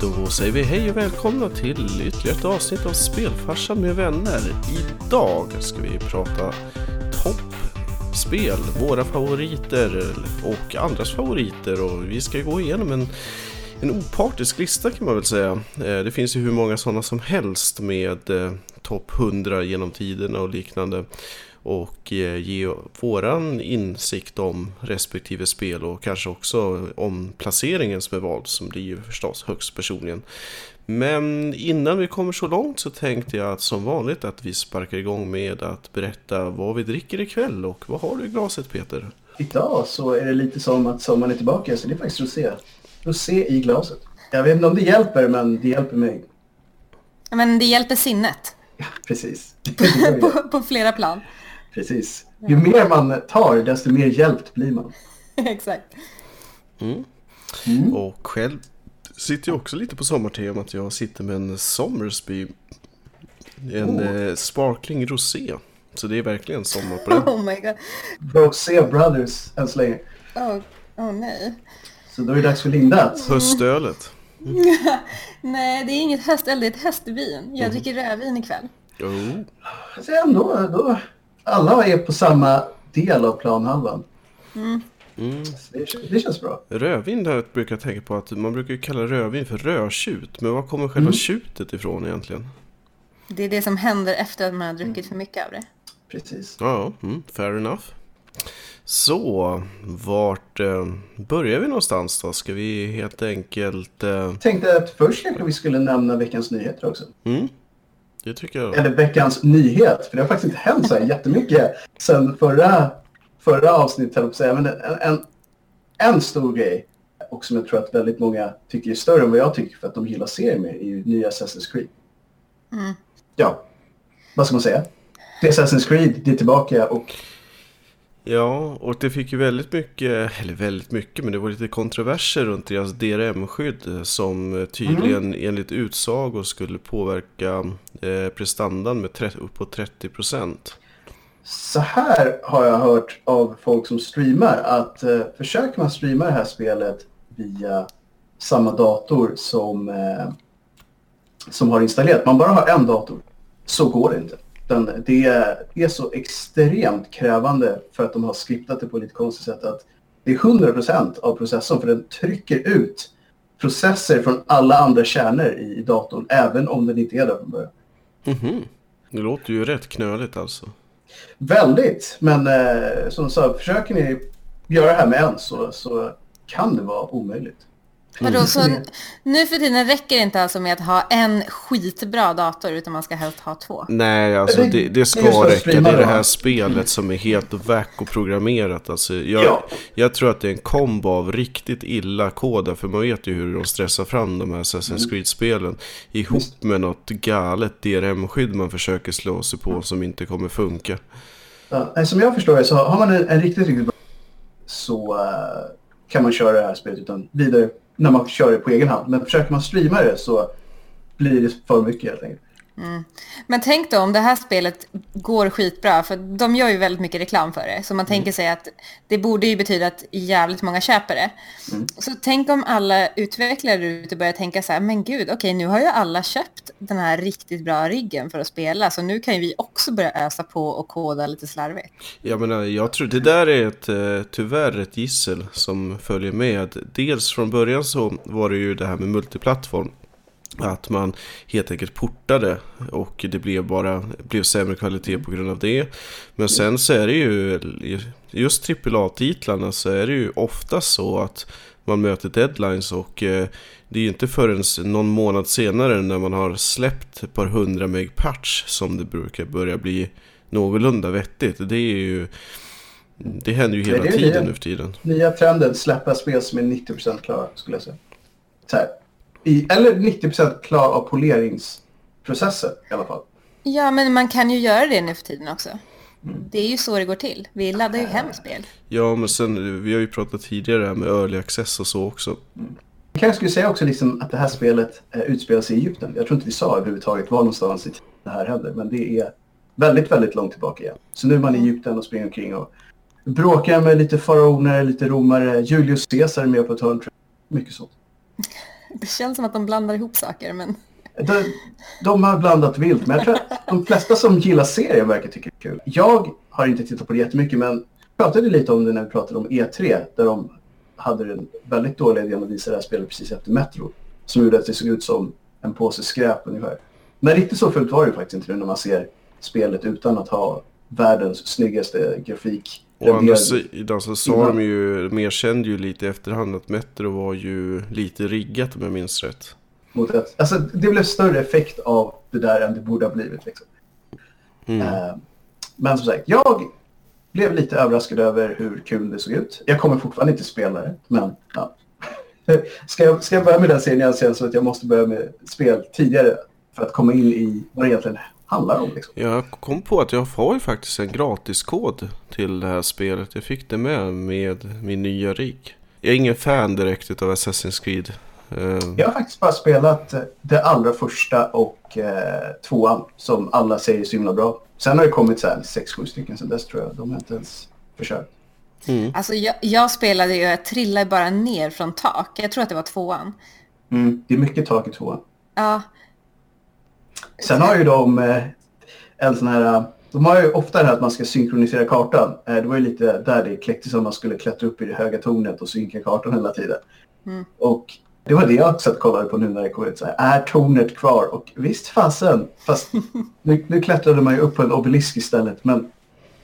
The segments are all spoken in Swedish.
Då säger vi hej och välkomna till ytterligare ett avsnitt av Spelfarsan med vänner. Idag ska vi prata toppspel, våra favoriter och andras favoriter och vi ska gå igenom en, en opartisk lista kan man väl säga. Eh, det finns ju hur många sådana som helst med eh, topp 100 genom tiderna och liknande och eh, ge våran insikt om respektive spel och kanske också om placeringen som är vald som blir ju förstås högst personligen. Men innan vi kommer så långt så tänkte jag att som vanligt att vi sparkar igång med att berätta vad vi dricker ikväll och vad har du i glaset Peter? Idag så är det lite som att sommaren är tillbaka så det är faktiskt rosé. Rosé i glaset. Jag vet inte om det hjälper men det hjälper mig. Men det hjälper sinnet. Ja, precis. på, på flera plan. Precis. Ju mer man tar, desto mer hjälpt blir man. Exakt. Mm. Mm. Och själv sitter jag också lite på sommartemat. Jag sitter med en Somersby. En oh. sparkling rosé. Så det är verkligen sommar på den. Oh my god. Rosé Brothers än så länge. Oh, oh nej. Så då är det dags för Linda. Höstölet. Mm. nej, det är inget höstöl, det är ett höstvin. Jag mm. dricker rödvin ikväll. Oh. Så ändå, då, alla är på samma del av planhalvan. Mm. Mm. Det, det, känns bra. Rödvin där brukar jag tänka på att man brukar kalla rödvin för rödtjut. Men var kommer själva mm. tjutet ifrån egentligen? Det är det som händer efter att man har druckit för mycket av det. Precis. Ja, mm, fair enough. Så, vart eh, börjar vi någonstans då? Ska vi helt enkelt... Eh... Jag tänkte att först kanske vi skulle nämna veckans nyheter också. Mm. Det tycker jag. Eller veckans nyhet. För det har faktiskt inte hänt så här jättemycket sen förra, förra avsnittet. Säga. Men en, en, en stor grej och som jag tror att väldigt många tycker är större än vad jag tycker för att de gillar serien med är ju nya Assassin's Creed. Mm. Ja, vad ska man säga? Det är Assassin's Creed, det är tillbaka och Ja, och det fick ju väldigt mycket, eller väldigt mycket, men det var lite kontroverser runt deras DRM-skydd som tydligen mm. enligt utsagor skulle påverka eh, prestandan med uppåt 30 procent. Så här har jag hört av folk som streamar att eh, försöker man streama det här spelet via samma dator som, eh, som har installerat, man bara har en dator, så går det inte. Den, det är så extremt krävande för att de har skriptat det på lite konstigt sätt att det är 100% av processorn för den trycker ut processer från alla andra kärnor i datorn även om den inte är där från början. Mm -hmm. Det låter ju rätt knöligt alltså. Väldigt, men eh, som sa, försöker ni göra det här med en så, så kan det vara omöjligt. Vadå, mm. så nu för tiden räcker det inte alltså med att ha en skitbra dator utan man ska helst ha två? Nej, alltså det, det ska räcka. Det är det här spelet som är helt wacko-programmerat. Alltså, jag, ja. jag tror att det är en kombo av riktigt illa koda, för man vet ju hur de stressar fram de här Assassin's mm. Creed-spelen. Ihop med något galet DRM-skydd man försöker slå sig på som inte kommer funka. Ja, som jag förstår det så har man en, en riktigt, riktigt bra så uh, kan man köra det här spelet utan vidare när man kör det på egen hand. Men försöker man streama det så blir det för mycket helt enkelt. Mm. Men tänk då om det här spelet går skitbra, för de gör ju väldigt mycket reklam för det. Så man mm. tänker sig att det borde ju betyda att jävligt många köper det. Mm. Så tänk om alla utvecklare ute börjar tänka så här, men gud, okej okay, nu har ju alla köpt den här riktigt bra riggen för att spela, så nu kan ju vi också börja ösa på och koda lite slarvigt. Jag menar, jag tror det där är ett, eh, tyvärr ett gissel som följer med. Dels från början så var det ju det här med multiplattform. Att man helt enkelt portade och det blev bara blev sämre kvalitet på grund av det. Men sen så är det ju just AAA-titlarna så är det ju ofta så att man möter deadlines och eh, det är ju inte förrän någon månad senare när man har släppt ett par hundra meg patch som det brukar börja bli någorlunda vettigt. Det är ju det händer ju hela tiden nu för tiden. Nya trenden, släppa spel som är 90% klara skulle jag säga. Så här, i, eller 90% klar av poleringsprocessen i alla fall. Ja, men man kan ju göra det nu för tiden också. Mm. Det är ju så det går till. Vi laddar ju hem spel. Ja, men sen, vi har ju pratat tidigare med early access och så också. Mm. Jag kanske skulle säga också liksom att det här spelet eh, utspelar sig i Egypten. Jag tror inte vi sa överhuvudtaget var någonstans i det här hände, men det är väldigt, väldigt långt tillbaka igen. Så nu är man i Egypten och springer omkring och bråkar med lite faraoner, lite romare. Julius Caesar är med på ett hörn. Mycket sånt. Det känns som att de blandar ihop saker, men... De, de har blandat vilt, men jag tror att de flesta som gillar serien verkar tycka det är kul. Jag har inte tittat på det jättemycket, men pratade lite om det när vi pratade om E3, där de hade den väldigt dåliga idén att visa det här spelet precis efter Metro. Som gjorde att det såg ut som en påse skräp ungefär. Men riktigt så fult var det faktiskt inte nu när man ser spelet utan att ha världens snyggaste grafik. Å andra sidan så sa de ju, mer kände ju lite i efterhand att Metro var ju lite riggat om jag minns rätt. Mot ett, alltså det blev större effekt av det där än det borde ha blivit. Liksom. Mm. Uh, men som sagt, jag blev lite överraskad över hur kul det såg ut. Jag kommer fortfarande inte spela det, men ja. ska, jag, ska jag börja med den serien jag ser så att jag måste börja med spel tidigare för att komma in i vad det egentligen handlar om. Liksom. Jag kom på att jag har ju faktiskt en gratiskod till det här spelet. Jag fick det med med min nya rigg. Jag är ingen fan direkt av Assassin's Creed. Uh, Jag har faktiskt bara spelat eh, det allra första och eh, tvåan som alla säger är så himla bra. Sen har det kommit så här sex, sju stycken sen dess tror jag. De har inte ens försökt. mm. Alltså jag, jag spelade ju, jag trillade bara ner från tak. Jag tror att det var tvåan. Mm, det är mycket tak i tvåan. Ja, Sen har ju de eh, en sån här... De har ju ofta det här att man ska synkronisera kartan. Eh, Det var ju lite där det kläcktes om man skulle klättra upp i det höga tornet och synka kartan hela tiden. Mm. Och det var det jag och kollade på nu när det kom ut. Så här, är tornet kvar? Och visst fasen. Fast nu, nu klättrade man ju upp på en obelisk istället. Men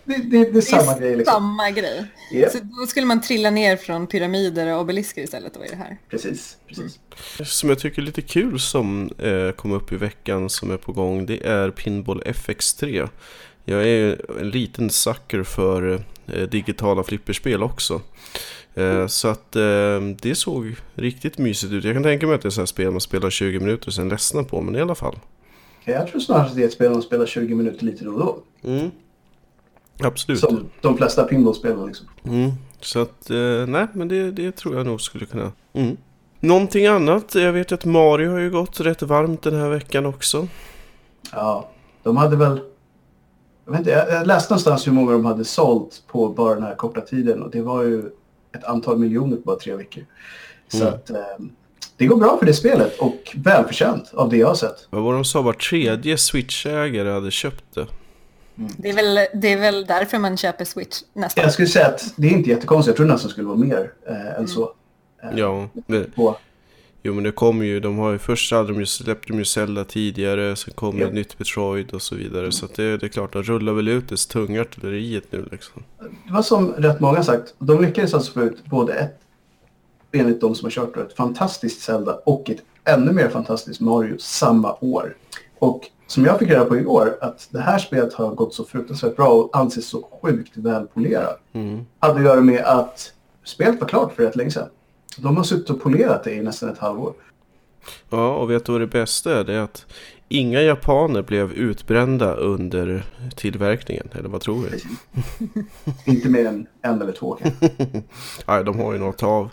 det, det, det är det samma är grej liksom. samma grej. Japp, Så då skulle man trilla ner från pyramider och obelisker istället då i det här. precis, precis. Som jag tycker är lite kul som eh, kom upp i veckan som är på gång. Det är Pinball FX3. Jag är en liten sucker för eh, digitala flipperspel också. Eh, så att eh, det såg riktigt mysigt ut. Jag kan tänka mig att det är här spel man spelar 20 minuter och sen ledsnar på. Men i alla fall. Jag tror snarare att det är ett spel man spelar 20 minuter lite då och då. Mm. Absolut. Som de flesta pinballspelen liksom. Mm. Så att, eh, nej men det, det tror jag nog skulle kunna. Mm. Någonting annat? Jag vet att Mario har ju gått rätt varmt den här veckan också. Ja, de hade väl... Jag, vet inte, jag läste någonstans hur många de hade sålt på bara den här korta tiden och det var ju ett antal miljoner på bara tre veckor. Så Mm. att eh, det går bra för det spelet och välförtjänt av det jag har sett. Vad var de sa? Var tredje Switch-ägare hade köpt det. Det är, väl, det är väl därför man köper Switch nästan. Jag skulle säga att det är inte jättekonstigt. Jag tror nästan skulle vara mer eh, än så. Eh, Ja, men, På, jo men det kommer ju. De har ju först hade de ju släppt de ju Zelda tidigare. Sen kom Ja. ett nytt Metroid och så vidare. Så att det, det är klart, de rullar väl ut det tunga artilleriet nu liksom. det var som rätt många har sagt. De lyckades alltså få ut både ett, enligt de som har kört det, ett fantastiskt Zelda och ett ännu mer fantastiskt Mario samma år. Och som jag fick reda på igår, att det här spelet har gått så fruktansvärt bra och anses så sjukt välpolerat. Mm. Hade att göra med att spelet var klart för rätt länge sedan. De har suttit och polerat det i nästan ett halvår. Ja, och vet du vad det bästa är? Det är att inga japaner blev utbrända under tillverkningen. Eller vad tror vi? Inte mer än en eller två kanske. Nej, de har ju något av.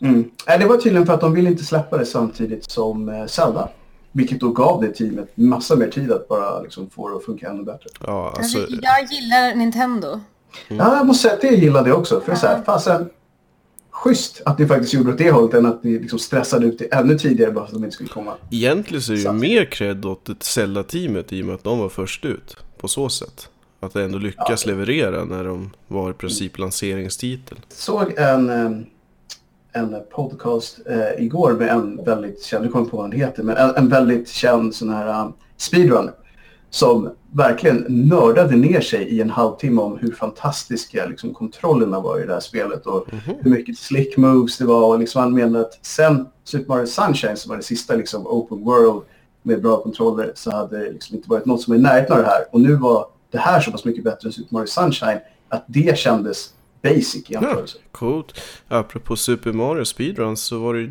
Mm. Det var tydligen för att de ville inte släppa det samtidigt som eh, Zelda. Vilket då gav det teamet massa mer tid att bara liksom få det att funka ännu bättre. Ja, alltså. Alltså, jag gillar Nintendo. Ja, jag måste säga att det gillade jag också. För det är så här, fasen, schysst att ni faktiskt gjorde åt det hållet än att ni liksom stressade ut det ännu tidigare bara för att de inte skulle komma. Egentligen så är det ju mer cred åt Zelda-teamet i och med att de var först ut. På så sätt. Att det ändå lyckas leverera när de var i princip lanseringstitel. såg en, eh, en podcast eh, igår med en väldigt känd, jag kommer på vad han heter, men en, en väldigt känd sån här um, speedrunner. Som verkligen nördade ner sig i en halvtimme om hur fantastiska liksom, kontrollerna var i det här spelet och hur mycket slick moves det var. Och liksom han menade att sen Super Mario Sunshine som var det sista liksom, open world med bra kontroller så hade det liksom inte varit något som är i närheten av det här. Och nu var det här så pass mycket bättre än Super Mario Sunshine att det kändes basic i Ja, jämförelse. coolt. Apropå Super Mario Speedrun så var det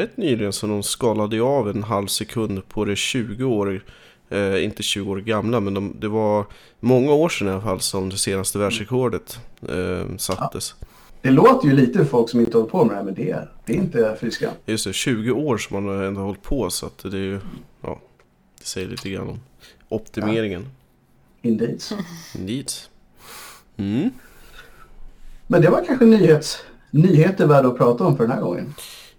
rätt nyligen som de skalade av en halv sekund på det 20 år, eh, inte 20 år gamla, men de, det var många år sedan i alla fall som det senaste världsrekordet eh, sattes. Det låter ju lite för folk som inte håller på med det här, men det är, det är inte fy skam. Just det, 20 år som man har ändå hållit på så att det är ju, ja, det säger lite grann om optimeringen. Indeed. Indeed. Mm. Men det var kanske nyhets, nyheter värda att prata om för den här gången.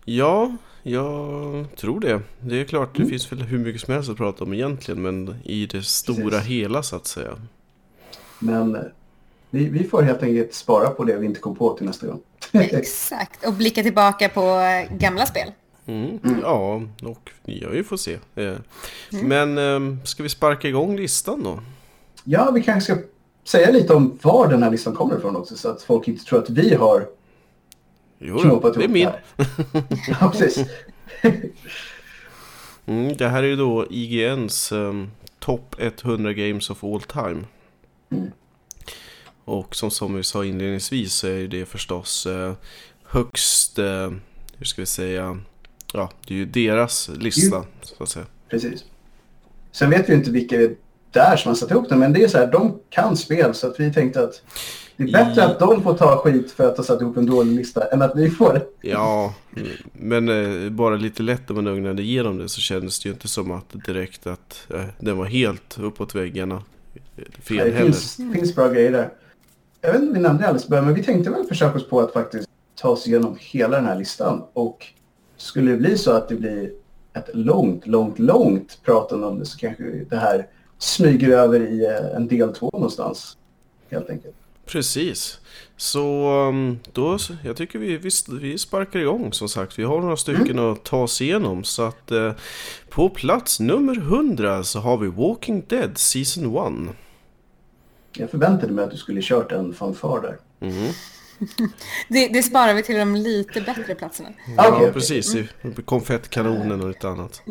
Ja, jag tror det. Det är klart, det finns väl hur mycket som helst att prata om egentligen, men i det stora Precis. hela så att säga. Men eh, vi, vi får helt enkelt spara på det vi inte kom på till nästa gång. Exakt, och blicka tillbaka på eh, gamla spel. Mm. Ja, och ja, vi får se. Eh, Men eh, ska vi sparka igång listan då? Ja, vi kanske ska säga lite om var den här listan kommer ifrån också så att folk inte tror att vi har Jo, knåpat det är ihop min. Ja, precis. Mm, det här är ju då IGNs um, Top 100 Games of All Time. Mm. Och som, som vi sa inledningsvis så är det förstås eh, högst, eh, hur ska vi säga, ja det är ju deras lista så att säga. precis. Sen vet vi inte vilka där som har satt ihop den, men det är så här, de kan spel så att vi tänkte att det är bättre att de får ta skit för att ha satt ihop en dålig lista än att vi får det. Ja, men eh, bara lite lätt när man ögnade igenom det så kändes det ju inte som att direkt att eh, den var helt uppåt väggarna. eh, Fel det heller. finns, finns bra grejer där. Jag vet inte om vi nämnde det alldeles början, men vi tänkte väl försöka oss på att faktiskt ta oss igenom hela den här listan. Och skulle det bli så att det blir ett långt, långt, långt pratande om det så kanske det här smyger över i eh, en del två någonstans. Helt enkelt. Precis. Så um, då, jag tycker vi, vi, vi sparkar igång som sagt. Vi har några stycken att ta oss igenom. Så att eh, på plats nummer 100 så har vi Walking Dead Season 1. Jag förväntade mig att du skulle kört en fanfar där. Mm. Det, det sparar vi till de lite bättre platserna. Ja, okej. precis. I Konfettkanonen och lite annat.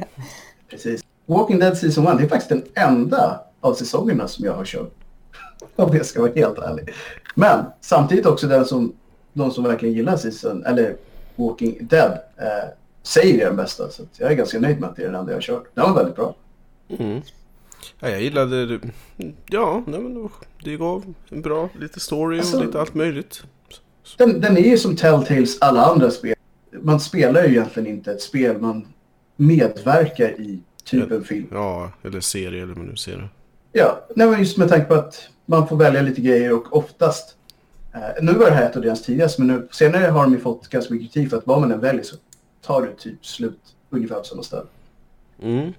Precis. Walking Dead Season 1, det är faktiskt den enda av säsongerna som jag har kört. Om jag ska vara helt ärlig. Men samtidigt också den som, de som verkligen gillar Season, eller Walking Dead, eh, säger det är den bästa. Så jag är ganska nöjd med att det är den enda jag har kört. Den var väldigt bra. Mm. Ja, jag gillade det. Ja, nej, men det gav en bra lite story och Alltså- lite allt möjligt. Den, den är ju som Telltales alla andra spel. Man spelar ju egentligen inte ett spel, man medverkar i typ en film. Ja, eller serie eller vad man nu ser det. Ja, nej, men just med tanke på att man får välja lite grejer och oftast, eh, nu var det här ett av deras tidigaste, men nu, senare har de ju fått ganska mycket kritik för att vad man än väljer så tar det typ slut ungefär på samma ställe. Mm.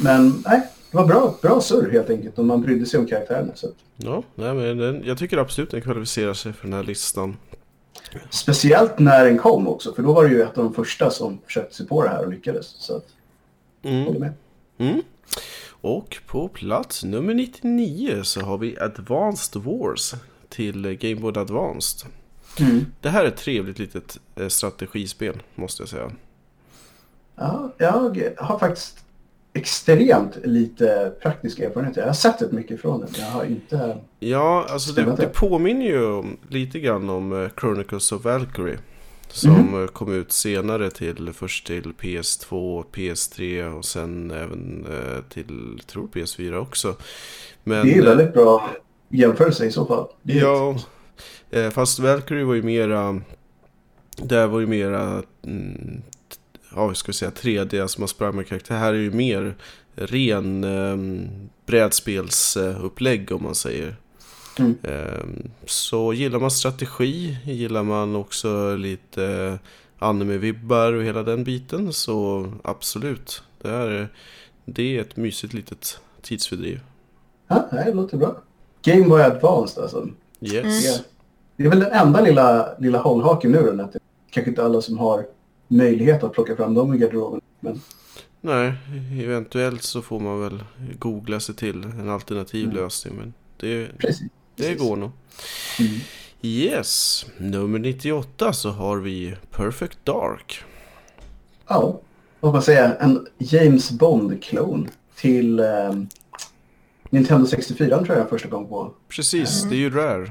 Men nej, det var bra, bra surr helt enkelt och man brydde sig om karaktärerna. Så. Ja, nej, men den, jag tycker absolut den kvalificerar sig för den här listan. Speciellt när den kom också, för då var det ju ett av de första som försökte sig på det här och lyckades. Så att, håller Mm. med. Mm. Och på plats nummer 99 så har vi Advanced Wars till Game Boy Advanced. Mm. Det här är ett trevligt litet eh, strategispel måste jag säga. Ja, jag har faktiskt extremt lite praktisk erfarenhet. Jag har sett rätt mycket från den. Jag har inte... Ja, alltså det, det påminner ju lite grann om eh, Chronicles of Valkyrie. Som eh, kom ut senare till först till PS2, PS3 och sen även eh, till, tror PS4 också. Men, Det är eh, väldigt bra jämförelse i så fall. Det Ja, eh, fast Valkyrie var ju mera... Där var ju mera... Mm, ja, ska vi säga? 3D, alltså man sprang med karaktär. Här är ju mer ren eh, brädspelsupplägg om man säger. Mm. Eh, så gillar man strategi, gillar man också lite anime-vibbar och hela den biten så absolut. Det är, det är ett mysigt litet tidsfördriv. Ja, det låter bra. Game Boy Advanced alltså. Yes. Det, det är väl den enda lilla, lilla hållhaken nu då. Att det kanske inte alla som har möjlighet att plocka fram dem i garderoben. Men Nej, eventuellt så får man väl googla sig till en alternativ Mm. lösning. Men det, precis. Det går nog. Mm. Yes, nummer 98 så har vi Perfect Dark. Ja, vad man säga, en James Bond-klon till eh, Nintendo 64 tror jag första gången på. Precis, det är ju Rare.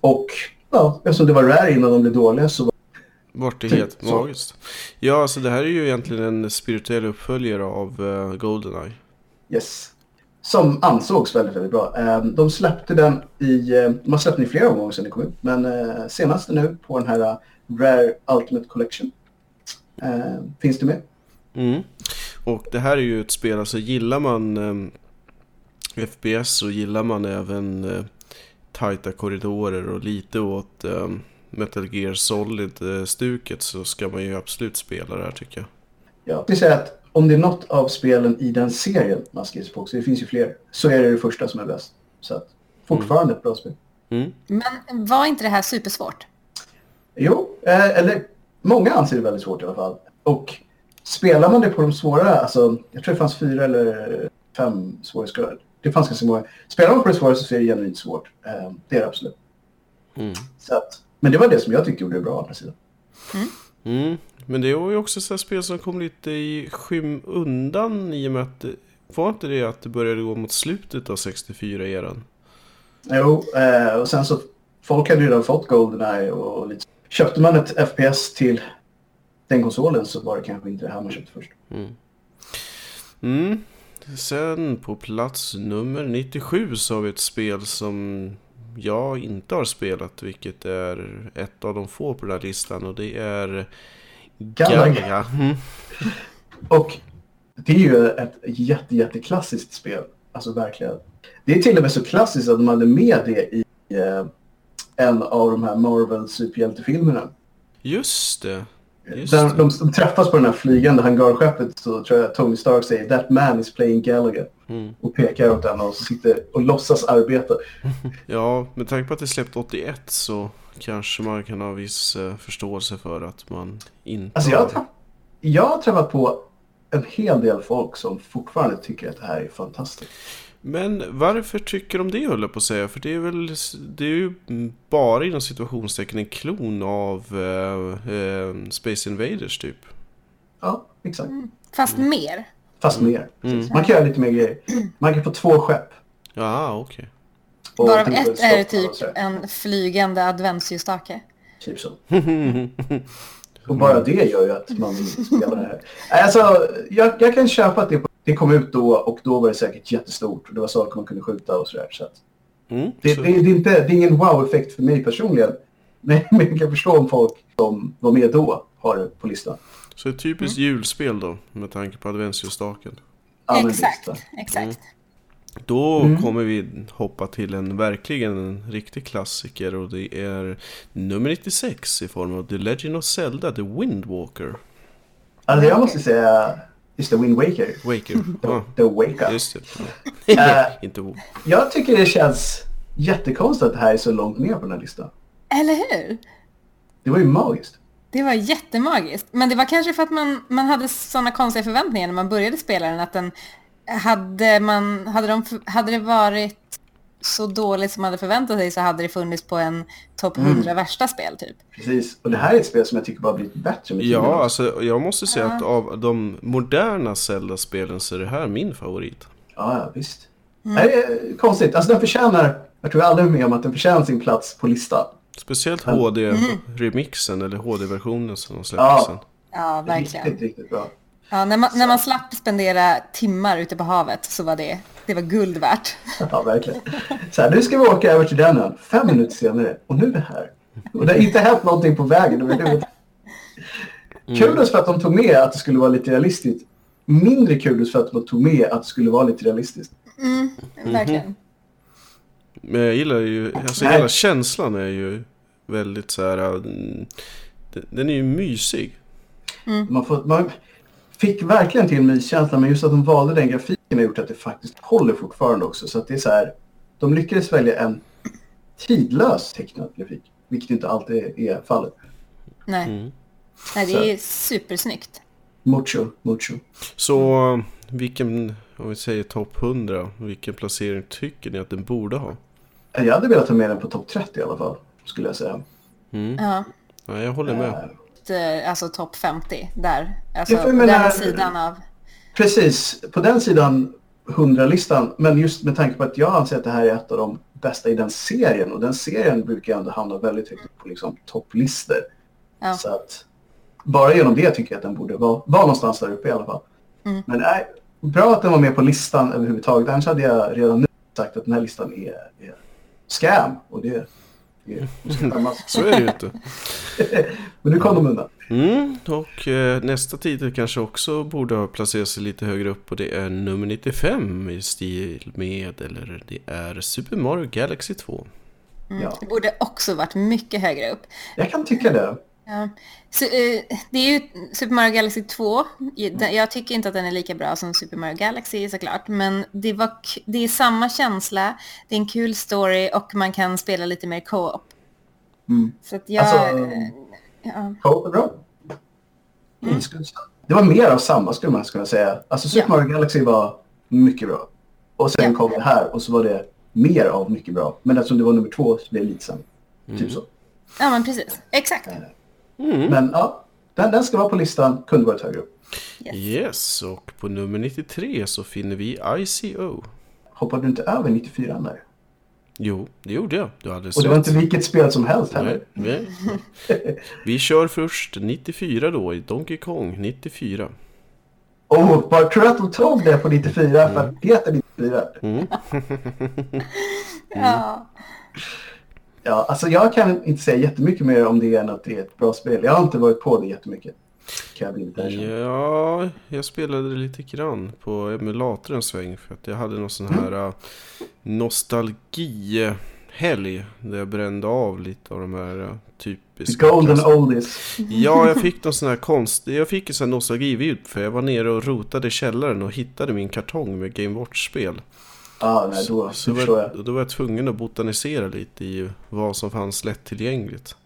Och ja, eftersom det var Rare innan de blev dåliga så var Vart det helt så. magiskt. Ja, alltså det här är ju egentligen en spirituell uppföljare av uh, Goldeneye. yes. Som ansågs väldigt, väldigt bra. Eh, de släppte den i, eh, de har släppt den i flera omgångar sedan den kom ut. Men eh, senast nu på den här eh, Rare Ultimate Collection eh, finns det med. Mm. Och det här är ju ett spel, alltså gillar man FPS så gillar man även uh, tajta korridorer och lite åt Metal Gear Solid-stuket så ska man ju absolut spela det här tycker jag. Ja, det säga att om det är något av spelen i den serien man ska på, så det finns ju fler, så är det det första som är bäst. Så att, fortfarande ett bra spel. Mm. Men var inte det här supersvårt? Jo, eh, eller många anser det väldigt svårt i alla fall. Och spelar man det på de svåra, alltså jag tror det fanns fyra eller fem svårighetsgrader. Det fanns ganska många. Spelar man på det svåra så är det genuint svårt. Eh, det är det absolut. Mm. Så att, men det var det som jag tyckte gjorde det bra å andra sidan. Mm. Men det var ju också så spel som kom lite i skymundan i och med att var inte det att det började gå mot slutet av 64-eran? Jo, eh, och sen så folk hade ju redan fått Goldeneye och lite. Köpte man ett FPS till den konsolen så var det kanske inte det här man köpte först. Mm. Sen på plats nummer 97 så har vi ett spel som jag inte har spelat, vilket är ett av de få på den här listan och det är Galaga. Mm. Och det är ju ett jätte, jätteklassiskt spel. Alltså verkligen. Det är till och med så klassiskt att de hade med det i eh, en av de här Marvel superhjältefilmerna. Just det. Just Där de, de träffas på det här flygande hangarskeppet så tror jag Tony Stark säger That man is playing Galaga. Mm. Och pekar åt den och sitter och låtsas arbeta. Ja, med tanke på att det släppte 81 så kanske man kan ha viss eh, förståelse för att man inte Alltså jag, har jag har träffat på en hel del folk som fortfarande tycker att det här är fantastiskt. Men varför tycker de det höll jag på att säga? För det är väl det är ju bara inom situationstecken en klon av eh, eh, Space Invaders typ. Ja, exakt. Fast mer. Fast mer. Mm. Man kan göra lite mer grejer. Man kan få två skepp. Ja, okej. Och Varav ett är typ en flygande adventsljusstake. Typ så. Och bara det gör ju att man vill spela det här. Alltså, jag, jag kan köpa att det, det kom ut då och då var det säkert jättestort. Och det var saker man kunde skjuta och sådär. Så att Mm, det, så- det, det, är inte, det är ingen wow-effekt för mig personligen. Men men jag kan förstå om folk som var med då har det på listan. Så ett typiskt julspel då, med tanke på adventsljusstaken. Exakt, exakt. Då Mm. kommer vi hoppa till en verkligen en riktig klassiker och det är nummer 96 i form av The Legend of Zelda, The Windwalker. Alltså jag måste säga, just the Wind Waker. Waker. Ja, The Wake Up. just det. Inte o- Jag tycker det känns jättekonstigt att det här är så långt ner på den här listan. Eller hur? Det var ju magiskt. Det var jättemagiskt. Men det var kanske för att man, man hade sådana konstiga förväntningar när man började spela den. Att den hade, man, hade, de, hade det varit så dåligt som man hade förväntat sig så hade det funnits på en topp 100 värsta spel typ. Precis. Och det här är ett spel som jag tycker bara blivit bättre med tiden. Ja, alltså jag måste säga att av de moderna Zelda-spelen så är det här min favorit. Ja, ja, visst. Det är konstigt. Alltså den förtjänar, jag tror alla är med om att den förtjänar sin plats på listan. Speciellt HD-remixen eller HD-versionen som de släppte Ja. sen. Ja, verkligen. Riktigt, riktigt bra. Ja, när, man, när man slapp spendera timmar ute på havet så var det, det var guld värt. Ja, verkligen. Så här, nu ska vi åka över till den ön. Fem minuter senare. Och nu är vi här. Och det har inte hänt någonting på vägen överhuvudtaget. Kudos för att de tog med att det skulle vara lite realistiskt. Mindre kudos för att de tog med att det skulle vara lite realistiskt. Mm, verkligen. Men jag gillar ju, alltså Nej. hela känslan är ju väldigt så här. mm, den- är ju mysig. Man, får, man fick verkligen till myskänslan, men just att de valde den grafiken har gjort att det faktiskt håller fortfarande också. Så att det är så här, de lyckades välja en tidlös tecknad grafik, vilket inte alltid är fallet. Nej. Mm. Nej, det är supersnyggt. Mucho, mucho. Så vilken, om vi säger topp 100, vilken placering tycker ni att den borde ha? Jag hade velat ha med den på topp 30 i alla fall, skulle jag säga. Mm. Ja. Ja, jag håller med. Eh, Eh, Alltså topp 50 där. Alltså Ja, menar- den sidan av... Precis, på den sidan 100-listan, men just med tanke på att jag anser att det här är ett av de bästa i den serien och den serien brukar ändå hamna väldigt högt på liksom, topplistor. Ja. Så att bara genom det tycker jag att den borde vara, vara någonstans där uppe i alla fall. Mm. Men nej, bra att den var med på listan överhuvudtaget. Annars hade jag redan nu sagt att den här listan är, är scam. Och det, Så är det ju inte. Men nu kom de undan. Mm, och eh, nästa titel kanske också borde ha placerat sig lite högre upp och det är nummer 95 i stil med, eller det är Super Mario Galaxy 2. Ja. Det borde också varit mycket högre upp. Jag kan tycka det. Ja. Så, eh, det är ju Super Mario Galaxy 2. Jag- Jag tycker inte att den är lika bra som Super Mario Galaxy såklart. Men det, var, det är samma känsla, det är en kul story och man kan spela lite mer co-op. Mm. Så att jag... Alltså- ja. Ja, bra. Mm. Det var mer av samma skulle man kunna säga. Alltså Super Ja. Mario Galaxy var mycket bra. Och sen Ja. kom det här och så var det mer av mycket bra. Men eftersom det var nummer två så blev det lite sämre. Typ så. ja, men precis. Exakt. Men ja, den, den ska vara på listan. Kunde varit högre upp. Yes. Yes, och på nummer 93 så finner vi ICO. Hoppade du inte över 94 där? Jo, det gjorde jag. Du hade Och det var inte vilket spel som helst heller. Nej, nej. Vi kör först 94 då i Donkey Kong 94. Och bara tror att de tog det på 94 för att det heter 94? Mm. Ja. Ja, alltså jag kan inte säga jättemycket mer om det än att det är ett bra spel. Jag har inte varit på det jättemycket. Kan jag Ja, jag spelade lite grann på emulatorn en sväng för att jag hade någon sån här uh, nostalgihelg där jag brände av lite av de här uh, typiska... Golden klass- oldies. Ja, jag fick någon sån här konst... Jag fick en sån här nostalgivibb för jag var nere och rotade i källaren och hittade min kartong med Game Watch-spel. Ja, nej, då Så förstår var, jag. då var jag tvungen att botanisera lite i vad som fanns lättillgängligt.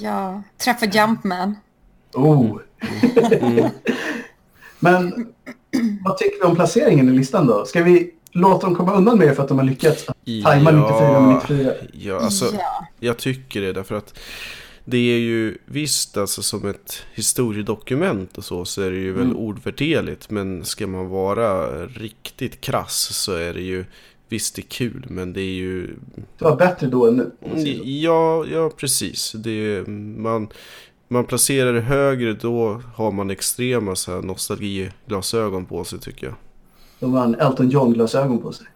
ja. Träffa Jumpman. Oh. Mm. Men vad tycker vi om placeringen i listan då? Ska vi låta dem komma undan med det för att de har lyckats tajma 94 med 94? Ja, alltså, ja. jag tycker det därför att det är ju visst alltså som ett historiedokument och så så är det ju väl Mm. ordvärderligt men ska man vara riktigt krass så är det ju visst det är kul men det är ju Det var bättre då än nu. man ja, ja precis det är, man, man placerar det högre då har man extrema så här nostalgiglasögon på sig tycker jag. De har en Elton John-glasögon på sig.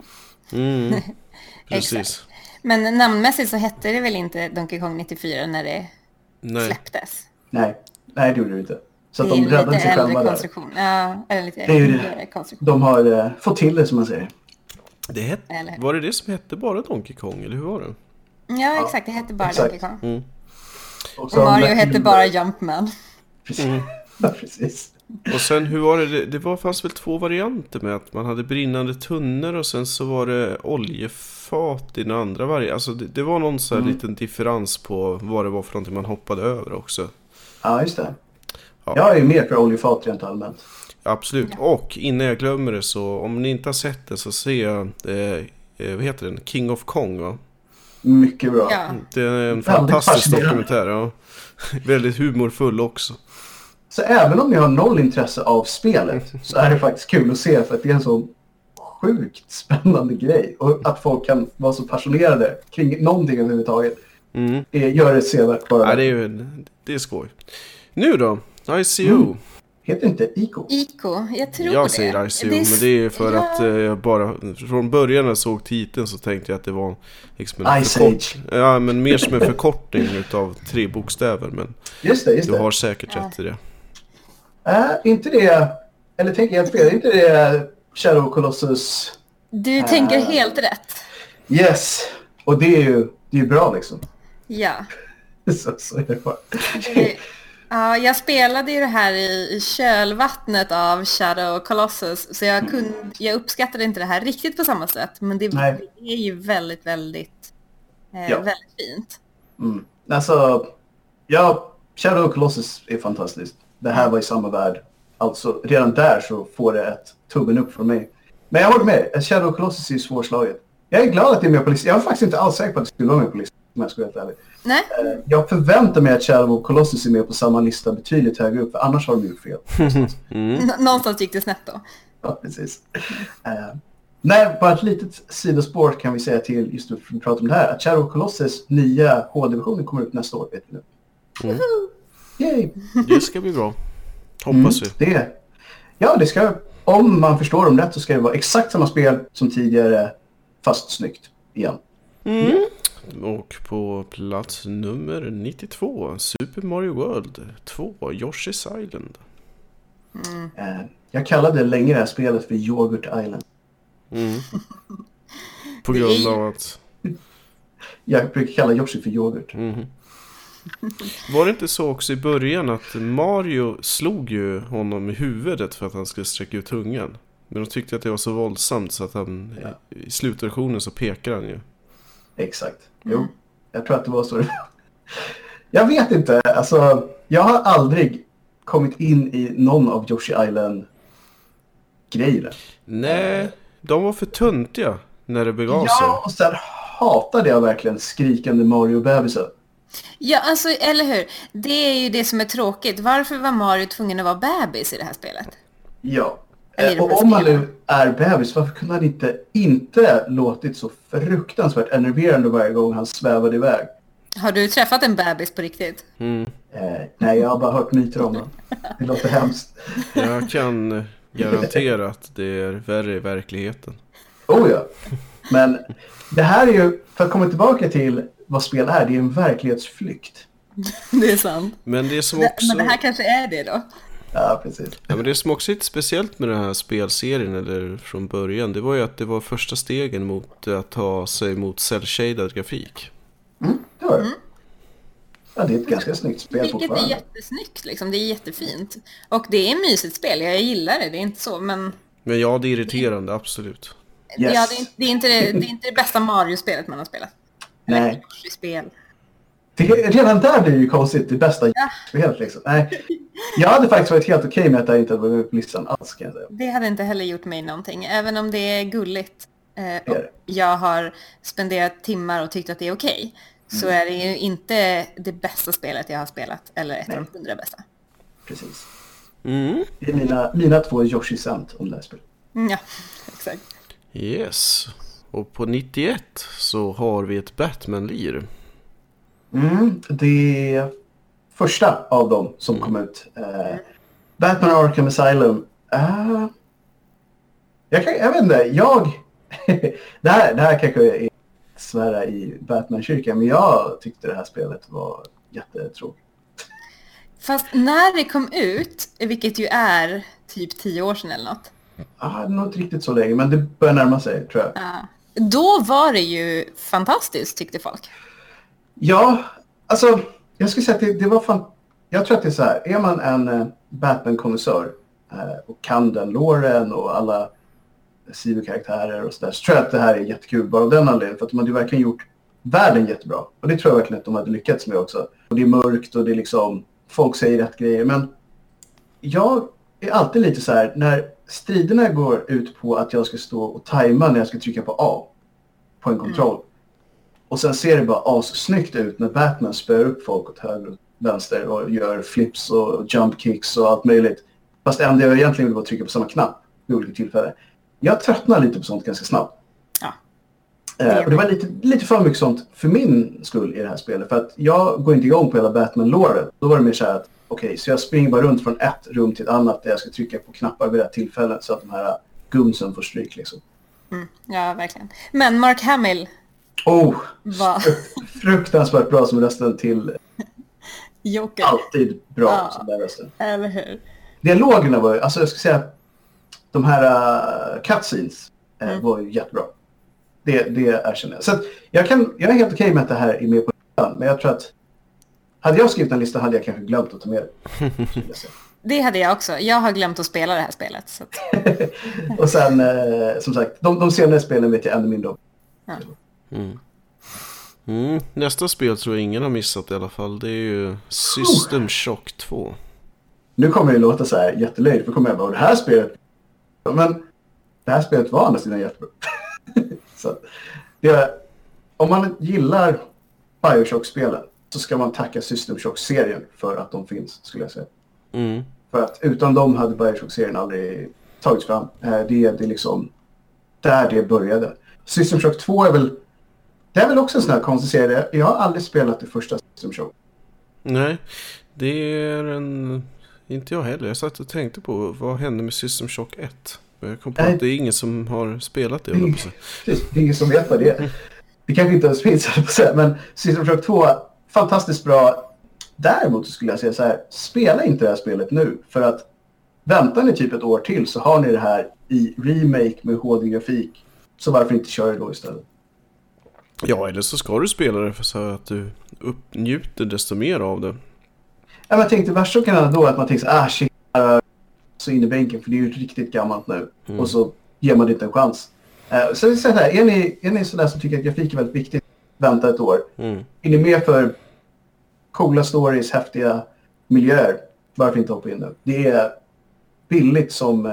Mm, precis. Men namnmässigt så hette det väl inte Donkey Kong 94 när det Nej. släpptes? Nej, nej det gjorde det inte. Så att de en räddade sig själva där. konstruktion. Ja, eller lite Det är ju det. äldre konstruktion. De har eh, fått till det som man säger. Det het, var det det som hette bara Donkey Kong eller hur var det? Ja, exakt. Det hette bara exakt. Donkey Kong. Mm. Och, Och Mario hette bara Jumpman. Precis. Mm. Precis. Och sen hur var det? Det, det var, fanns väl två varianter med att man hade brinnande tunnor och sen så var det oljefat i den andra varianten. Alltså det, det var någon sån här Mm. liten differens på vad det var för någonting man hoppade över också. Ja, just det. Ja. Jag är ju mer för oljefat rent allmänt. Absolut. Och innan jag glömmer det så om ni inte har sett det så se eh, eh, vad heter den? King of Kong va? Mycket bra. Ja. Det är en fantastisk dokumentär. Ja. Väldigt humorfull också. Så även om ni har noll intresse av spelet så är det faktiskt kul att se för att det är en så sjukt spännande grej. Och att folk kan vara så passionerade kring någonting överhuvudtaget Mm. det gör det sevärt bara. Ja, det, är, ju- det är skoj. Nu då? ICO. Mm. Heter inte Ico? Ico, jag tror Jag det. säger ICO, Det är- men det är för ja. att eh, jag bara... Från början när jag såg titeln så tänkte jag att det var liksom en Ice Age. Ja, men mer som en förkortning utav tre bokstäver. Men Just det, just du det. har säkert Ja. rätt i det. Är inte det, eller tänker jag fel, är inte det Shadow Colossus? Du tänker Ah. helt rätt. Yes! Och det är ju, det är ju bra liksom. Ja. Så, så är det bara. Ja, jag spelade ju det här i, i kölvattnet av Shadow Colossus så jag, kunde, jag uppskattade inte det här riktigt på samma sätt men det, Nej. är ju väldigt, väldigt, eh, Ja. väldigt fint. Mm. Alltså, ja, Shadow Colossus är fantastiskt. Det här var i samma värld. Alltså, redan där så får det ett tummen upp från mig. Men jag håller med, Shadow Colossus är ju svårslaget. Jag är glad att det är med på listan. Jag var faktiskt inte alls säker på att det skulle vara med på listan om jag ska vara helt ärlig. Nej, Eh, Jag förväntar mig att Shadow Colossus är med på samma lista betydligt högre upp, för annars har de gjort fel. Mm. Någonstans gick det snett då. Ja, precis. Uh, nej, bara ett litet sidospår kan vi säga till just för att prata om det här. Att Shadow Colossus nya H-divisionen kommer ut nästa år, vet vi nu. Mm. Yay! Det ska bli bra. Hoppas vi. Mm, det. Ja, det ska, om man förstår dem rätt så ska det vara exakt samma spel som tidigare, fast snyggt igen. Mm. Och på plats nummer 92, Super Mario World 2, Yoshi's Island. Eh, jag kallade länge det här spelet för Yoghurt Island. Mm. På grund av att... Jag brukar kalla Yoshi för yoghurt. Mhm. Var det inte så också i början att Mario slog ju honom i huvudet för att han skulle sträcka ut tungan? Men de tyckte att det var så våldsamt så att han Ja. i slutversionen så pekar han ju. Exakt. Jo, jag tror att det var så. Jag vet inte. Alltså, jag har aldrig kommit in i någon av Yoshi Island-grejerna. Nej, de var för töntiga när det begav Ja, sig. och sen hatade jag verkligen skrikande Mario-bebisar. Ja, alltså, eller hur? Det är ju det som är tråkigt. Varför var Mario tvungen att vara bebis i det här spelet? Ja. Eh, och om man spelen. nu är bebis, varför kunde han inte, inte låtit så fruktansvärt enerverande varje gång han svävade iväg? Har du träffat en bebis på riktigt? Mm. Eh, nej, jag har bara hört myter om det. Det låter hemskt. Jag kan garantera att det är värre i verkligheten. Oh ja. Men det här är ju, för att komma tillbaka till vad spel är, det är en verklighetsflykt. Det är sant. Men det som också... Men det här kanske är det då? Ja, precis. Ja, men det som också är lite speciellt med den här spelserien, eller från början, det var ju att det var första stegen mot att ta sig mot cell-shaded grafik. Mm, det var det. Ja, det är ett ganska snyggt spel Vilket är fortfarande. jättesnyggt liksom. Det är jättefint. Och det är mysigt spel. Jag gillar det. Det är inte så. Men Men ja, det är irriterande, absolut. Yes. ja, det, är, inte- det, är inte det, det är inte det bästa Mario-spelet man har spelat. Nej. spel Det, redan där blir det ju konstigt, det bästa Ja. spelet liksom. Nej. Jag hade faktiskt varit helt okej med att det här inte hade varit med på listan alls kan jag säga. Det hade inte heller gjort mig någonting. Även om det är gulligt. Eh, och jag har spenderat timmar och tyckt att det är okej. Så Mm. är det ju inte det bästa spelet jag har spelat. Eller ett av de hundra bästa. Precis. Mm. Det är mina, mina två Yoshi Cent om det här spelet. Mm, Ja, exakt. Yes. Och på 91 så har vi ett Batman-lir. Mm, det första av dem som kom ut. Eh, Batman Arkham Asylum. Eh, jag, kan, jag vet inte, jag... det, här, det här kanske är svära i Batman-kyrkan, men jag tyckte det här spelet var jättetråkigt. Fast när det kom ut, vilket ju är typ tio år sedan eller något. Ah, nog inte riktigt så länge, men det börjar närma sig tror jag. Ja. Då var det ju fantastiskt tyckte folk. Ja, alltså jag skulle säga att det, det var fan... Jag tror att det är så här, är man en eh, Batman-konnässör eh, och kan den låren och alla sidokaraktärer och sådär, så tror jag att det här är jättekul bara av den anledningen. För att de hade ju verkligen gjort världen jättebra. Och det tror jag verkligen att de hade lyckats med också. Och det är mörkt och det är liksom, folk säger rätt grejer. Men jag är alltid lite så här, när striderna går ut på att jag ska stå och tajma när jag ska trycka på A på en kontroll. Och sen ser det bara assnyggt ut när Batman spöar upp folk åt höger och vänster och gör flips och jump kicks och allt möjligt. Fast det enda jag egentligen vill var trycka på samma knapp vid olika tillfällen. Jag tröttnar lite på sånt ganska snabbt. Eh, och det var lite, lite för mycket sånt för min skull i det här spelet. För att jag går inte igång på hela Batman-låret. Då var det mer så här att okej, så jag springer bara runt från ett rum till ett annat där jag ska trycka på knappar vid rätt tillfälle så att de här gunsen får stryk liksom. Mm, ja, verkligen. Men Mark Hamill Oh, var fruktansvärt bra som rösten till Joker. alltid bra Ja. som den rösten. Eller hur? Dialogerna var ju, alltså jag ska säga, de här uh, cutscenes eh, Mm. var ju jättebra. Det, det erkänner jag. Så jag, kan, jag är helt okej med att det här är med på listan, men jag tror att hade jag skrivit en lista hade jag kanske glömt att ta med det. Det hade jag också. Jag har glömt att spela det här spelet. Så Och sen, eh, som sagt, de, de senare spelen vet jag ännu mindre om. Mm. Mm. Nästa spel tror jag ingen har missat i alla fall. Det är ju System Shock 2. Nu kommer det låta så här jättelöjligt, för kommer jag bara, det här spelet... Men det här spelet var andra sidan jättebra. Så det, om man gillar Bioshock-spelen så ska man tacka System Shock-serien för att de finns, skulle jag säga. Mm. För att utan dem hade Bioshock-serien aldrig tagits fram. Eh, Det är, det är liksom där det började. System Shock 2 är väl... Det är väl också en sån här konstig serie. Jag har aldrig spelat det första System Shock. Nej, det är en... Inte jag heller. Jag satt och tänkte på vad hände med System Shock 1. Jag kom på Nej. att det är ingen som har spelat det. på att säga. Precis, det är ingen som vet vad det är. Det kanske inte ens finns, säga, men System Shock 2, fantastiskt bra. Däremot skulle jag säga så här, spela inte det här spelet nu. För att väntar ni typ ett år till så har ni det här i remake med HD-grafik. Så varför inte köra det då istället? Ja, eller så ska du spela det för så att du upp, njuter desto mer av det. Ja, men jag tänkte värst så kan det då att man tänker så ah shit, så in i bänken för det är ju riktigt gammalt nu. Mm. Och så ger man det inte en chans. Uh, så jag så här, är ni, är ni sådär som tycker att grafik är väldigt viktigt, vänta ett år. Mm. Är ni med för coola stories, häftiga miljöer, varför inte hoppa in nu? Det är billigt som, uh,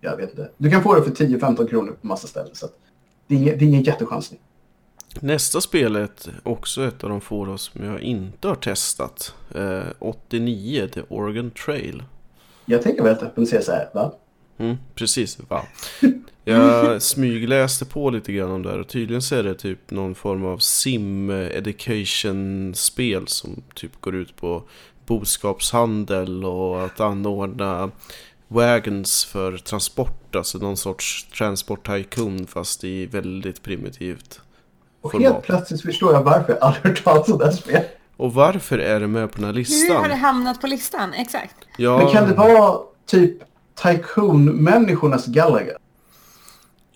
jag vet inte, du kan få det för 10-15 kronor på massa ställen. Så det, är ingen, det är ingen jättechansning. Nästa spelet, också ett av de få som jag inte har testat. Eh, 89, The Oregon Trail. Jag tänker väldigt öppen och säga så här, va? Mm, precis, va. Jag smygläste på lite grann om det här och tydligen så är det typ någon form av sim education spel som typ går ut på boskapshandel och att anordna wagons för transport, alltså någon sorts transport tycoon fast i väldigt primitivt Och format. helt plötsligt förstår jag varför jag aldrig hört talas om det här spelet. Och varför är det med på den här Hur listan? har det hamnat på listan? Exakt. Ja, Men kan det vara typ Tycoon-människornas Galaga?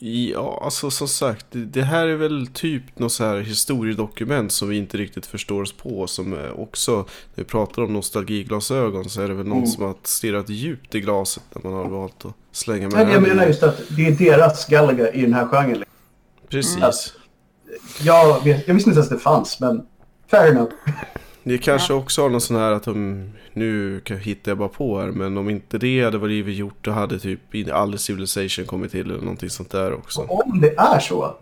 Ja, alltså som sagt, det, här är väl typ något så här historiedokument som vi inte riktigt förstår oss på. Som också, när vi pratar om nostalgiglasögon så är det väl någon Mm. som har stirrat djupt i glaset när man har valt att slänga med Men jag menar just att det är deras Galaga i den här genren. Precis. Jag, vet, jag visste inte ens att det fanns, men fair enough. Det kanske också har någon sån här att de, nu kan- hittar jag bara på här, men om inte det hade varit gjort då hade typ aldrig Civilization kommit till eller någonting sånt där också. Och om det är så,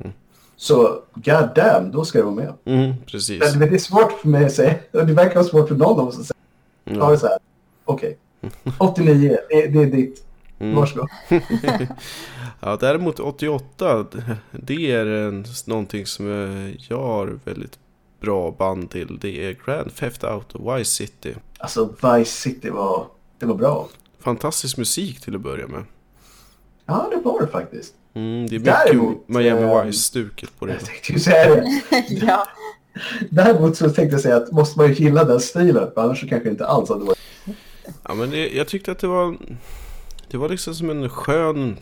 så god damn, då ska det vara med. Mm, precis. Men, men det är svårt för mig att säga, och det verkar vara svårt för någon av oss att säga. Ja. Ja. så här, okej. 89, det, det är ditt. Mm. Varsågod. Ja, däremot 88, det är en, någonting som jag, jag har väldigt bra band till. Det är Grand Theft Auto Vice City. Alltså, Vice City var, det var bra. Fantastisk musik till att börja med. Ja, det var det faktiskt. Mm, det är mycket Däremot, Miami eh, Vice-stuket på det. Jag tänkte ju säga det. ja. Däremot så tänkte jag säga att måste man ju gilla den stilen, för annars så kanske det inte alls hade varit. Ja, men det, jag tyckte att det var, det var liksom som en skön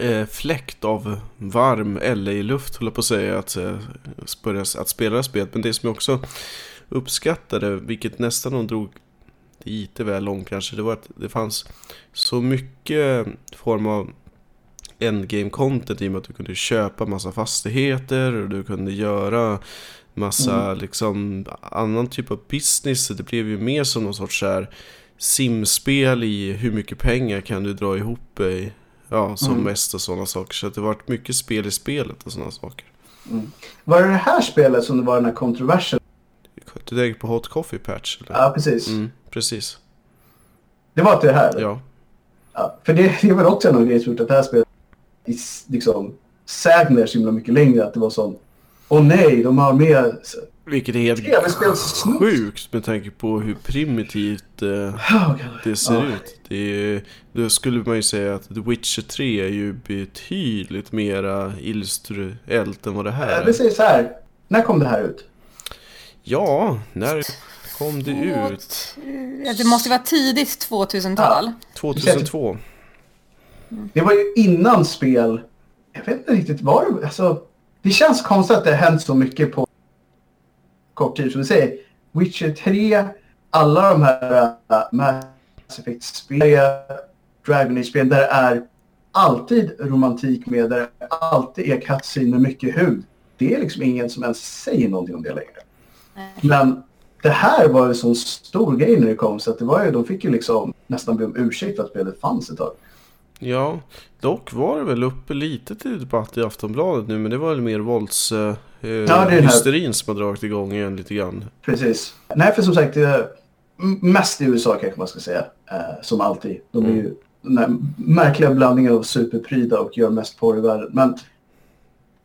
eh, fläkt av varm LA-luft, håller på att säga, att, eh, börja, att spela spelet. Men det som jag också uppskattade, vilket nästan de drog lite väl långt kanske, det var att det fanns så mycket form av endgame content i och med att du kunde köpa massa fastigheter och du kunde göra massa liksom annan typ av business. Det blev ju mer som någon sorts så här simspel i hur mycket pengar kan du dra ihop i, ja, som Mm. mest och sådana saker. Så att det varit mycket spel i spelet och sådana saker. Var det det här spelet som det var den här kontroversen? Du tänker på Hot Coffee Patch? Eller? Ja, precis. Mm, precis. Det var inte det här? eller? Ja. Ja, för det, det väl också en grej som gjort att det här spelet i liksom sägner så himla mycket längre. Att det var sån, åh nej, de har med... Vilket är helt sjukt med tanke på hur primitivt eh, Oh, det ser ut. Det är, då skulle man ju säga att The Witcher 3 är ju betydligt mera illustriellt än vad det här är. säga så här, när kom det här ut? Ja, när kom det ut? Det måste vara tidigt 2000-tal. 2002. Det var ju innan spel. Jag vet inte riktigt vad det alltså, Det känns konstigt att det har hänt så mycket på kort tid. Som du säger, Witcher 3, alla de här uh, Mass Effect-spelen, Dragon Age-spelen, där det är alltid romantik med, där det alltid är cutscene med mycket hud. Det är liksom ingen som ens säger någonting om det längre. Men det här var ju en sån stor grej när det kom så att det var ju, de fick ju liksom nästan be om ursäkt för att spelet fanns ett tag. Ja, dock var det väl uppe lite till debatt i Aftonbladet nu, men det var väl mer vålds... Eh, det är den här- hysterin som har dragit igång igen lite grann. Precis. Nej, för som sagt, mest i USA kanske man ska säga. Eh, som alltid. De är ju den här märkliga blandningen av superpryda och gör mest porr i världen. Men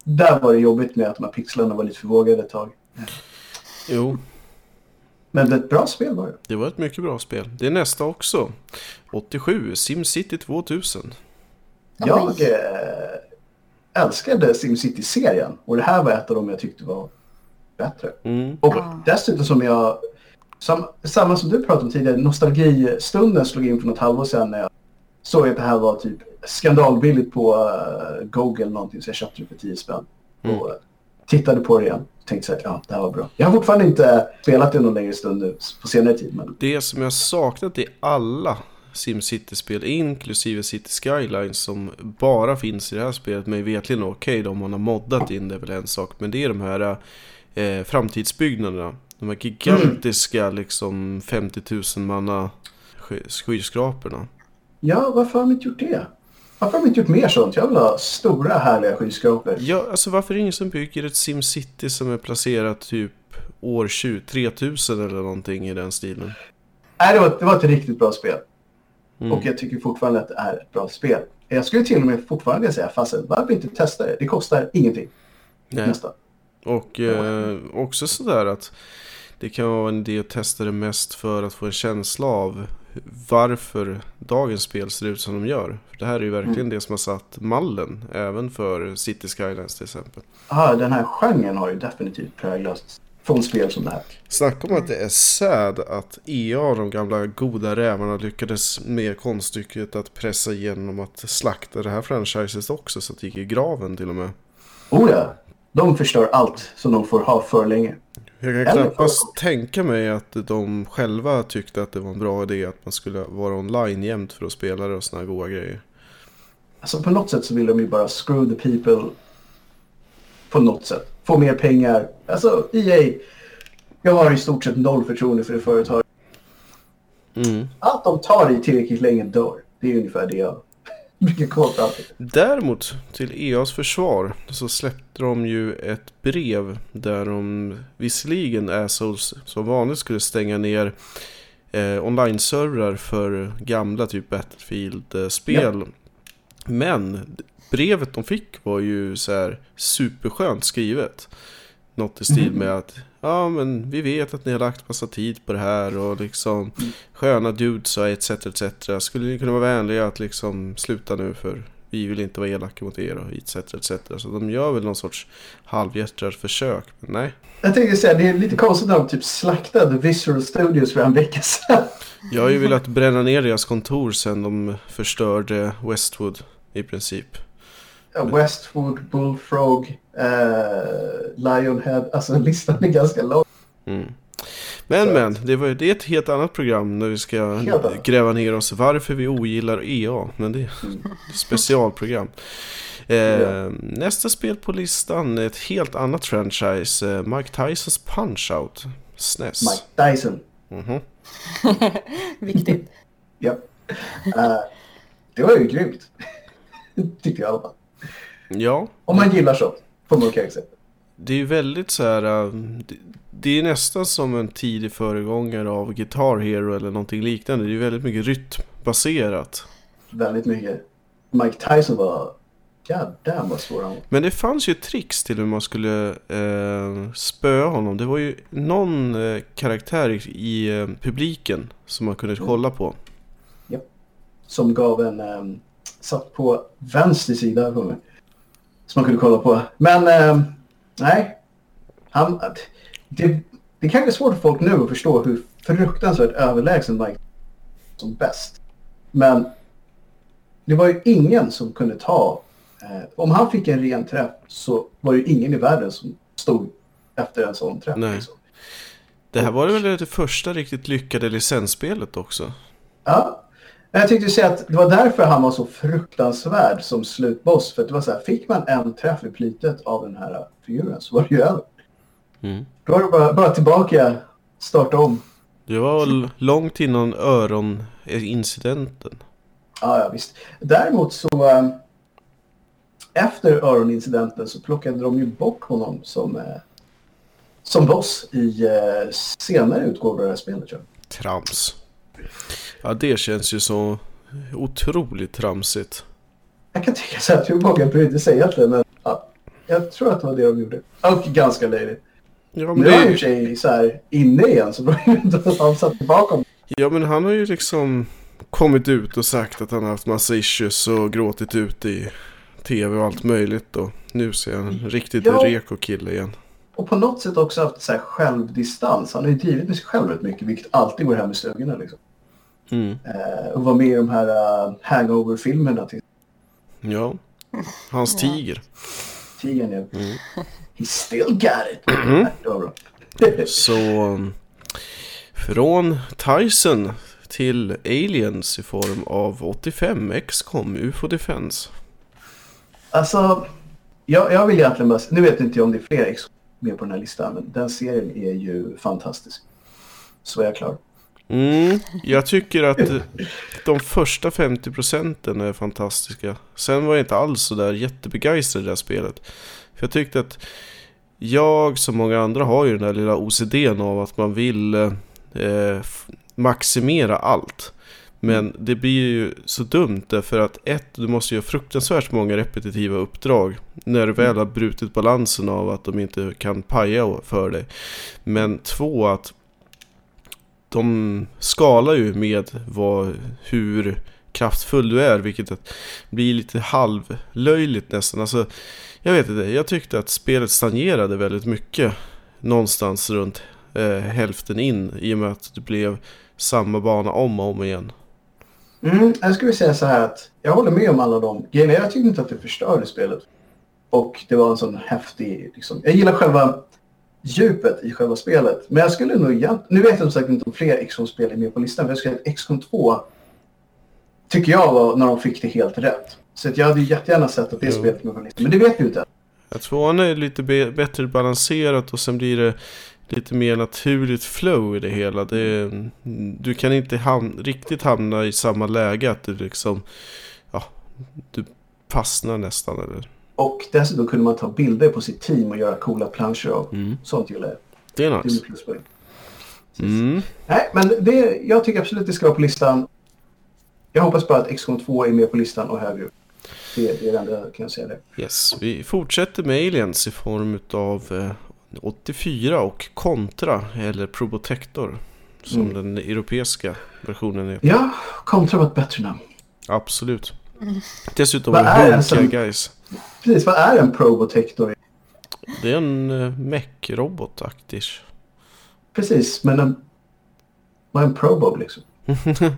där var det jobbigt med att de här pixlarna var lite för vågade ett tag. Jo, Men det är ett bra spel var det. det var ett mycket bra spel. Det är nästa också. 87, SimCity 2000. Jag eh, älskade SimCity-serien. Och det här var ett av dem jag tyckte var bättre. Mm. Och Ja. dessutom som jag, som, samma som du pratade om tidigare, nostalgistunden slog in för något halvår sedan när jag såg att det här var typ skandalbilligt på uh, Google någonting så jag köpte det för 10 spänn. Mm. Och, eh, tittade på det igen. Tänkte så här, ja, det här var bra. Jag har fortfarande inte spelat det någon längre stund nu på senare tid. Men... Det som jag saknat i alla SimCity-spel, inklusive City Skylines, som bara finns i det här spelet, men vetligen okej, okay, om man har moddat in det är väl en sak, men det är de här eh, framtidsbyggnaderna. De här gigantiska mm. liksom 50 000 manna skyskraporna. Ja, varför har de inte gjort det? Varför har de inte gjort mer sånt? Jag vill ha stora härliga skyskrapor. Ja, alltså varför är det ingen som bygger ett SimCity som är placerat typ år 20, 3000 eller någonting i den stilen? Nej, det var, det var ett riktigt bra spel. Mm. Och jag tycker fortfarande att det är ett bra spel. Jag skulle till och med fortfarande säga, fast varför inte testa det? Det kostar ingenting. Nej. Nästan. Och eh, också sådär att det kan vara en idé att testa det mest för att få en känsla av varför dagens spel ser ut som de gör. För det här är ju verkligen mm. det som har satt mallen, även för City Skylines till exempel. Ja, den här genren har ju definitivt präglats från spel som det här. Snacka om att det är sad att EA, de gamla goda rävarna, lyckades med konststycket att pressa igenom att slakta det här franchiset också så att det gick i graven till och med. Oh ja, de förstör allt som de får ha för länge. Jag kan knappast tänka mig att de själva tyckte att det var en bra idé att man skulle vara online jämt för att spela det och sådana goda grejer. Alltså på något sätt så vill de ju bara screw the people på något sätt. Få mer pengar. Alltså EA, jag har i stort sett noll förtroende för det företaget. Mm. Allt de tar i tillräckligt länge dör. Det är ungefär det jag fram till. Däremot, till EAs försvar, så släppte de ju ett brev där de visserligen assholes som vanligt skulle stänga ner eh, online-servrar för gamla typ Battlefield-spel. Ja. Men brevet de fick var ju så här superskönt skrivet. Något i stil mhm. med att ja men vi vet att ni har lagt massa tid på det här och liksom sköna dudes och etc etc. Skulle ni kunna vara vänliga att liksom sluta nu för vi vill inte vara elaka mot er och etc etc. Så de gör väl någon sorts halvhjärtat försök, men nej. Jag tänkte säga, det är lite konstigt att de typ slaktade Visual Studios för en vecka sedan. Jag har ju velat bränna ner deras kontor sen de förstörde Westwood i princip. Westwood, Bullfrog, uh, Lionhead. Alltså listan är ganska lång. Mm. Men Så. men, det, var, det är ett helt annat program när vi ska gräva ner oss varför vi ogillar EA. Men det är mm. ett specialprogram. Eh, ja. Nästa spel på listan är ett helt annat franchise. Eh, Mike Tysons Punch-Out. SNES. Mike Tyson. Mm -hmm. Viktigt. ja. Uh, det var ju grymt. Tyckte jag i alla fall. Ja. Om man gillar sånt. Man kanske säga. Det är ju väldigt så här. Äh, det är nästan som en tidig föregångare av Guitar Hero eller någonting liknande. Det är ju väldigt mycket rytmbaserat. Väldigt mycket. Mike Tyson var God damn vad svår han Men det fanns ju tricks till hur man skulle eh, spöa honom. Det var ju någon eh, karaktär i, eh, publiken som man kunde mm. kolla på. Ja. Som gav en... Um, satt på vänster sida på mig. Som man kunde kolla på. Men eh, nej. Han, det, det kanske är svårt för folk nu att förstå hur fruktansvärt överlägsen Mike som bäst. Men det var ju ingen som kunde ta... Eh, om han fick en ren träff så var det ju ingen i världen som stod efter en sån träff. Nej. Liksom. Det här var väl det första riktigt lyckade licensspelet också? Ja, jag tänkte säga att det var därför han var så fruktansvärd som slutboss. För att det var så här, fick man en träff i plitet av den här figuren så var det ju över. Mm. Då var det bara, bara tillbaka, starta om. Det var långt innan öronincidenten. Ja, ja, visst. Däremot så... Äh, efter öronincidenten så plockade de ju bort honom som, äh, som boss i äh, senare utgåvor av det här spelet. Tror jag. Trams. Ja, det känns ju så otroligt tramsigt. Jag kan tycka så att hur många brydde sig egentligen, men ja, jag tror att det var det de gjorde. Och ganska löjligt. Ja, men nu är han ju sig så här inne igen, så då är inte han satt tillbaka. Ja, men han har ju liksom kommit ut och sagt att han har haft massa issues och gråtit ut i tv och allt möjligt. Och nu ser han en riktigt ja. reko kille igen. Och på något sätt också haft så här självdistans. Han har ju drivit med sig själv rätt mycket, vilket alltid går hem i stugorna. Liksom. Mm. Eh, och var med i de här uh, hangover-filmerna. Till. Ja, hans tiger. tigern ju. Mm. He still got it. Mm. Bra. Så från Tyson till Aliens i form av 85 XCOM UFO Defense. Alltså, jag, jag vill egentligen bara... Nu vet inte jag om det är fler XCOM med på den här listan, men den serien är ju fantastisk. Så är jag klar. Mm, jag tycker att de första 50 procenten är fantastiska. Sen var jag inte alls så där jättebegeistrad i det här spelet. För jag tyckte att jag som många andra har ju den där lilla OCDn av att man vill eh, maximera allt. Men det blir ju så dumt därför att ett, du måste göra fruktansvärt många repetitiva uppdrag. När du väl har brutit balansen av att de inte kan paja för dig. Men två, att de skalar ju med vad, hur kraftfull du är. Vilket blir lite halvlöjligt nästan. Alltså, jag vet inte, jag tyckte att spelet stagnerade väldigt mycket. Någonstans runt eh, hälften in i och med att det blev samma bana om och om igen. Mm, jag skulle säga så här att jag håller med om alla de grejerna. Jag tyckte inte att det förstörde spelet. Och det var en sån häftig, liksom, jag gillar själva djupet i själva spelet. Men jag skulle nog egentligen, nu vet jag som sagt inte om fler XCOM-spel är med på listan. Men jag skulle säga att XCOM 2 tycker jag var när de fick det helt rätt. Så att jag hade jättegärna sett att det jo. spelet med på listan. Men det vet vi inte. Jag tvåan är lite bättre balanserat och sen blir det lite mer naturligt flow i det hela. Det, du kan inte ham riktigt hamna i samma läge att du liksom, ja, du fastnar nästan eller. Och dessutom kunde man ta bilder på sitt team och göra coola planscher av. Mm. Sånt gillar jag. Det är nice. Det är mm. Nej, men det, jag tycker absolut det ska vara på listan. Jag hoppas bara att XCOM 2 är med på listan och högre upp. Det, det är det enda jag kan säga det. Yes, vi fortsätter med Aliens i form av eh, 84 och Contra eller Probotector som mm. den europeiska versionen heter. Ja, Contra var ett bättre namn. Absolut. Mm. Dessutom vad är det som... guys. Precis, vad är en Probotector? Det är en uh, mech-robot-aktig. Precis, men en... Vad är en probob liksom? det är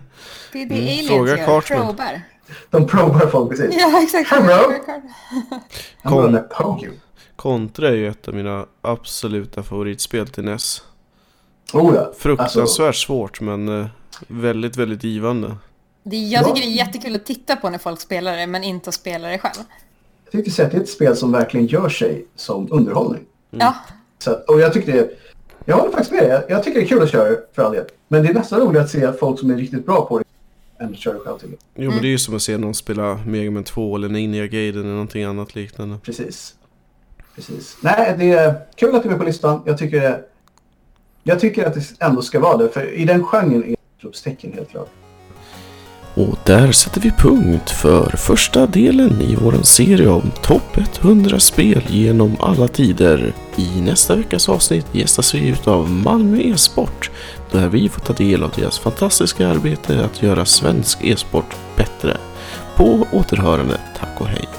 det mm. aliens Fråga gör, probar. De probar folk, precis. Ja, exakt. Hello! You. Contra är ju ett av mina absoluta favoritspel till NES. Oh ja. Fruktansvärt alltså... svårt men uh, väldigt, väldigt givande. Det, jag tycker det är jättekul att titta på när folk spelar det men inte att spela det själv. Jag tycker att det är ett spel som verkligen gör sig som underhållning. Mm. Ja. Så, och jag tycker det, jag håller faktiskt med dig. Jag, jag, tycker det är kul att köra för all del. Men det är nästan roligt att se folk som är riktigt bra på det än att köra själv till det. Jo men det är ju som att se någon spela Mega Man 2 eller Ninja Gaiden eller någonting annat liknande. Precis. Precis. Nej, det är kul att du är med på listan. Jag tycker, jag tycker att det ändå ska vara det. För i den genren är det utropstecken helt klart. Och där sätter vi punkt för första delen i vår serie om topp 100 spel genom alla tider. I nästa veckas avsnitt gästas vi av Malmö e-sport där vi får ta del av deras fantastiska arbete att göra svensk e-sport bättre. På återhörande, tack och hej!